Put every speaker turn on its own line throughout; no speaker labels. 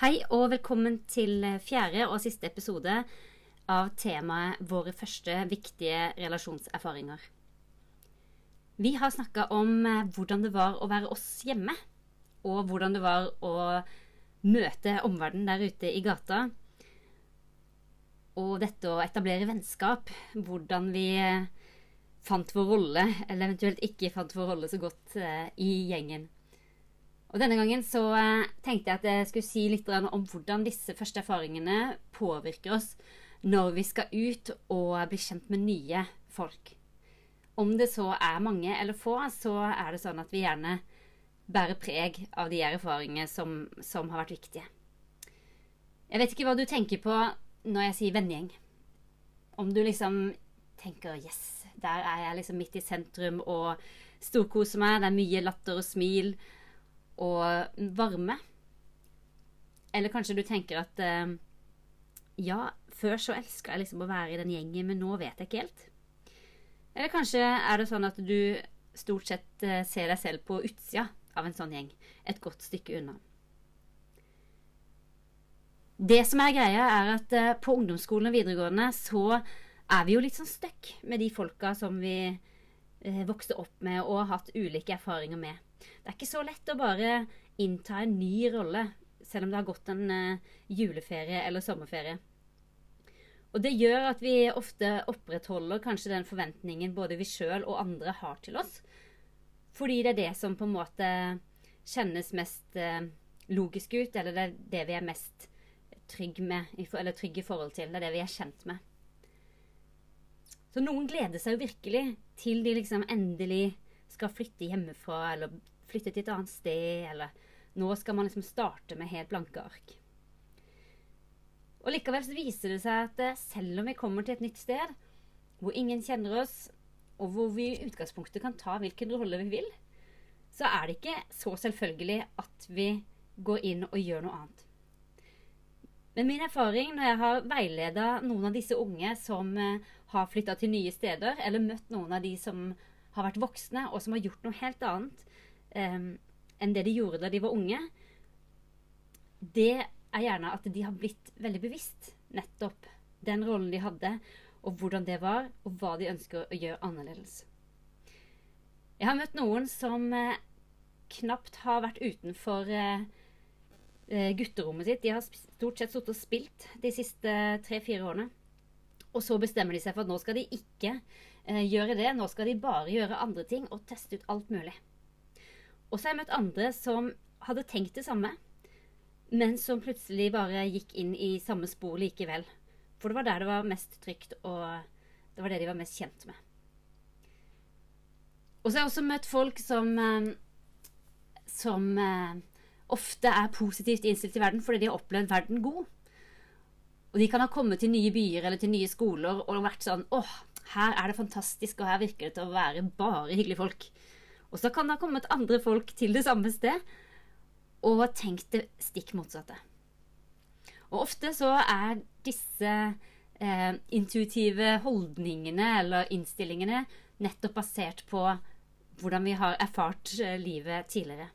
Hei og velkommen til fjerde og siste episode av temaet Våre første viktige relasjonserfaringer. Vi har snakka om eh, hvordan det var å være oss hjemme, og hvordan det var å møte omverdenen der ute i gata. Og dette å etablere vennskap, hvordan vi eh, fant vår rolle, eller eventuelt ikke fant vår rolle så godt eh, i gjengen. Og Denne gangen så tenkte jeg at jeg skulle si litt om hvordan disse første erfaringene påvirker oss når vi skal ut og bli kjent med nye folk. Om det så er mange eller få, så er det sånn at vi gjerne bærer preg av de erfaringene som, som har vært viktige. Jeg vet ikke hva du tenker på når jeg sier vennegjeng. Om du liksom tenker 'yes, der er jeg liksom midt i sentrum og storkoser meg', det er mye latter og smil og varme. Eller kanskje du tenker at eh, ja, før så elska jeg liksom å være i den gjengen, men nå vet jeg ikke helt. Eller kanskje er det sånn at du stort sett eh, ser deg selv på utsida av en sånn gjeng, et godt stykke unna. Det som er greia, er at eh, på ungdomsskolen og videregående så er vi jo litt sånn stuck med de folka som vi eh, vokste opp med og har hatt ulike erfaringer med. Det er ikke så lett å bare innta en ny rolle, selv om det har gått en juleferie eller sommerferie. Og det gjør at vi ofte opprettholder kanskje den forventningen både vi sjøl og andre har til oss. Fordi det er det som på en måte kjennes mest eh, logisk ut, eller det er det vi er mest trygge med, eller trygg i forhold til. Det er det vi er kjent med. Så noen gleder seg jo virkelig til de liksom endelig skal flytte hjemmefra, eller flytte til et annet sted, eller nå skal man liksom starte med helt blanke ark. Og likevel så viser det seg at eh, selv om vi kommer til et nytt sted, hvor ingen kjenner oss, og hvor vi i utgangspunktet kan ta hvilken rolle vi vil, så er det ikke så selvfølgelig at vi går inn og gjør noe annet. Men min erfaring når jeg har veileda noen av disse unge som eh, har flytta til nye steder, eller møtt noen av de som har vært voksne, og som har gjort noe helt annet um, enn det de gjorde da de var unge, det er gjerne at de har blitt veldig bevisst nettopp den rollen de hadde, og hvordan det var, og hva de ønsker å gjøre annerledes. Jeg har møtt noen som eh, knapt har vært utenfor eh, eh gutterommet sitt. De har stort sett sittet og spilt de siste tre-fire årene. Og så bestemmer de seg for at nå skal de ikke gjøre det. Nå skal de bare gjøre andre ting og teste ut alt mulig. Og så har jeg møtt andre som hadde tenkt det samme men som plutselig bare gikk inn i samme spor likevel. For det var der det var mest trygt, og det var det de var mest kjent med. Og så har jeg også møtt folk som eh, som eh, ofte er positivt innstilt til verden fordi de har opplevd verden god. Og de kan ha kommet til nye byer eller til nye skoler og vært sånn åh, her er det fantastisk, og her virker det til å være bare hyggelige folk. Og så kan det ha kommet andre folk til det samme sted og tenkt det stikk motsatte. Og ofte så er disse eh, intuitive holdningene eller innstillingene nettopp basert på hvordan vi har erfart eh, livet tidligere.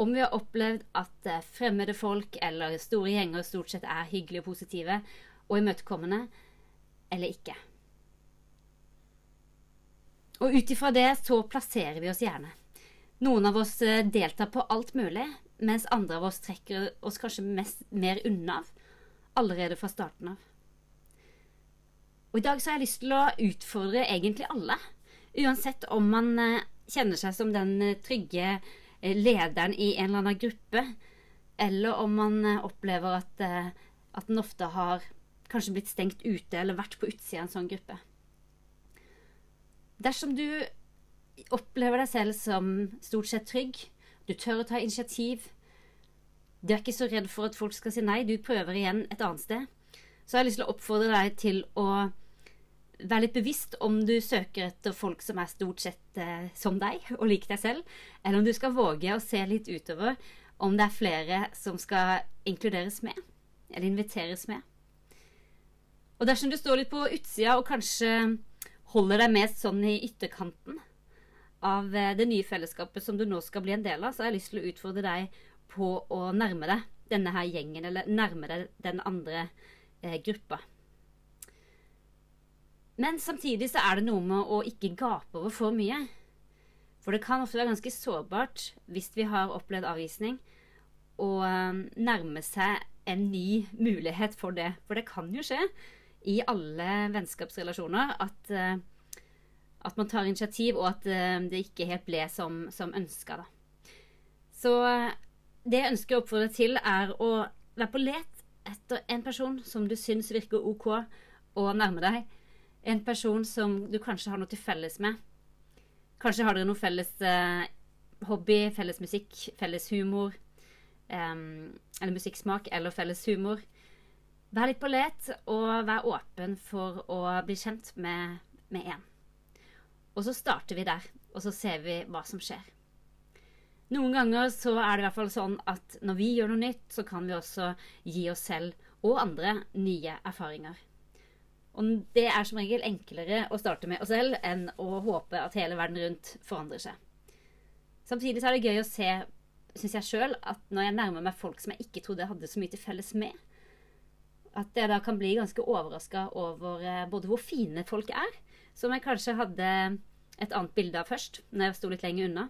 Om vi har opplevd at eh, fremmede folk eller store gjenger stort sett er hyggelige og positive og imøtekommende, eller ikke. Og ut ifra det så plasserer vi oss gjerne. Noen av oss eh, deltar på alt mulig, mens andre av oss trekker oss kanskje mest, mer unna allerede fra starten av. Og I dag så har jeg lyst til å utfordre egentlig alle. Uansett om man eh, kjenner seg som den eh, trygge lederen i en eller annen gruppe, eller om man opplever at, at den ofte har kanskje blitt stengt ute eller vært på utsida av en sånn gruppe. Dersom du opplever deg selv som stort sett trygg. Du tør å ta initiativ. Du er ikke så redd for at folk skal si nei. Du prøver igjen et annet sted. Så har jeg lyst til å oppfordre deg til å være litt bevisst om du søker etter folk som er stort sett eh, som deg og liker deg selv, eller om du skal våge å se litt utover om det er flere som skal inkluderes med, eller inviteres med. Og dersom du står litt på utsida og kanskje holder deg mest sånn i ytterkanten, av eh, det nye fellesskapet som du nå skal bli en del av, så har jeg lyst til å utfordre deg på å nærme deg denne her gjengen, eller nærme deg den andre eh, gruppa. Men samtidig så er det noe med å ikke gape over for mye. For det kan ofte være ganske sårbart hvis vi har opplevd avvisning, å eh, nærme seg en ny mulighet for det. For det kan jo skje i alle vennskapsrelasjoner at, eh, at man tar initiativ, og at eh, det ikke helt ble som, som ønska. Så det jeg ønsker å oppfordre til, er å være på let etter en person som du syns virker OK og nærme deg. En person som du kanskje har noe til felles med. Kanskje har dere noe felles eh, hobby, felles musikk, felles humor. Um, eller musikksmak eller felles humor. Vær litt på let, og vær åpen for å bli kjent med, med en. Og så starter vi der, og så ser vi hva som skjer. Noen ganger så er det i hvert fall sånn at når vi gjør noe nytt, så kan vi også gi oss selv og andre nye erfaringer. Og det er som regel enklere å starte med oss selv enn å håpe at hele verden rundt forandrer seg. Samtidig så er det gøy å se, syns jeg sjøl, at når jeg nærmer meg folk som jeg ikke trodde jeg hadde så mye til felles med, at jeg da kan bli ganske overraska over eh, både hvor fine folk er, som jeg kanskje hadde et annet bilde av først, når jeg sto litt lenger unna,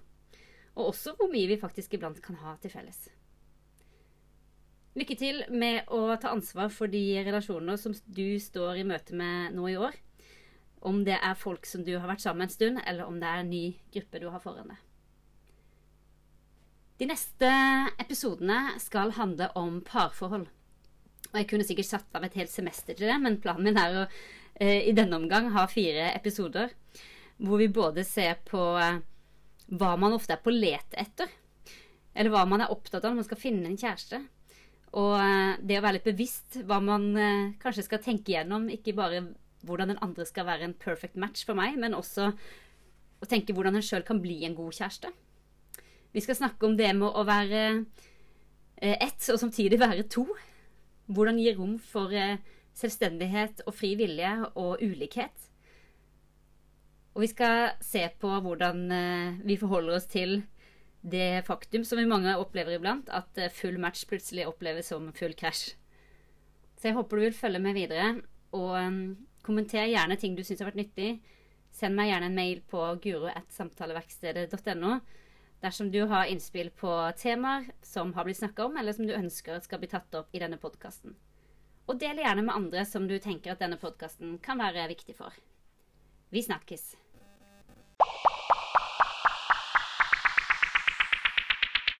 og også hvor mye vi faktisk iblant kan ha til felles. Lykke til med å ta ansvar for de relasjoner som du står i møte med nå i år. Om det er folk som du har vært sammen en stund, eller om det er en ny gruppe du har foran deg. De neste episodene skal handle om parforhold. Og jeg kunne sikkert satt av et helt semester til det, men planen min er å eh, i denne omgang ha fire episoder hvor vi både ser på eh, hva man ofte er på let etter, eller hva man er opptatt av når man skal finne en kjæreste. Og eh, det å være litt bevisst hva man kanskje skal tenke gjennom, ikke bare hvordan den andre skal være en perfect match for meg, men også å tenke hvordan en sjøl kan bli en god kjæreste. Vi skal snakke om det med å være ett og samtidig være to. Hvordan gi rom for eh, selvstendighet og fri vilje og ulikhet. Og vi skal se på hvordan eh, vi forholder oss til det faktum som vi mange opplever iblant, at eh, full match plutselig oppleves som full krasj. Så jeg håper du vil følge med videre, og kommenter gjerne ting du syns har vært nyttig. Send meg gjerne en mail på guro.samtaleverkstedet.no dersom du har innspill på temaer som har blitt snakka om, eller som du ønsker skal bli tatt opp i denne podkasten. Og del gjerne med andre som du tenker at denne podkasten kan være viktig for. Vi snakkes.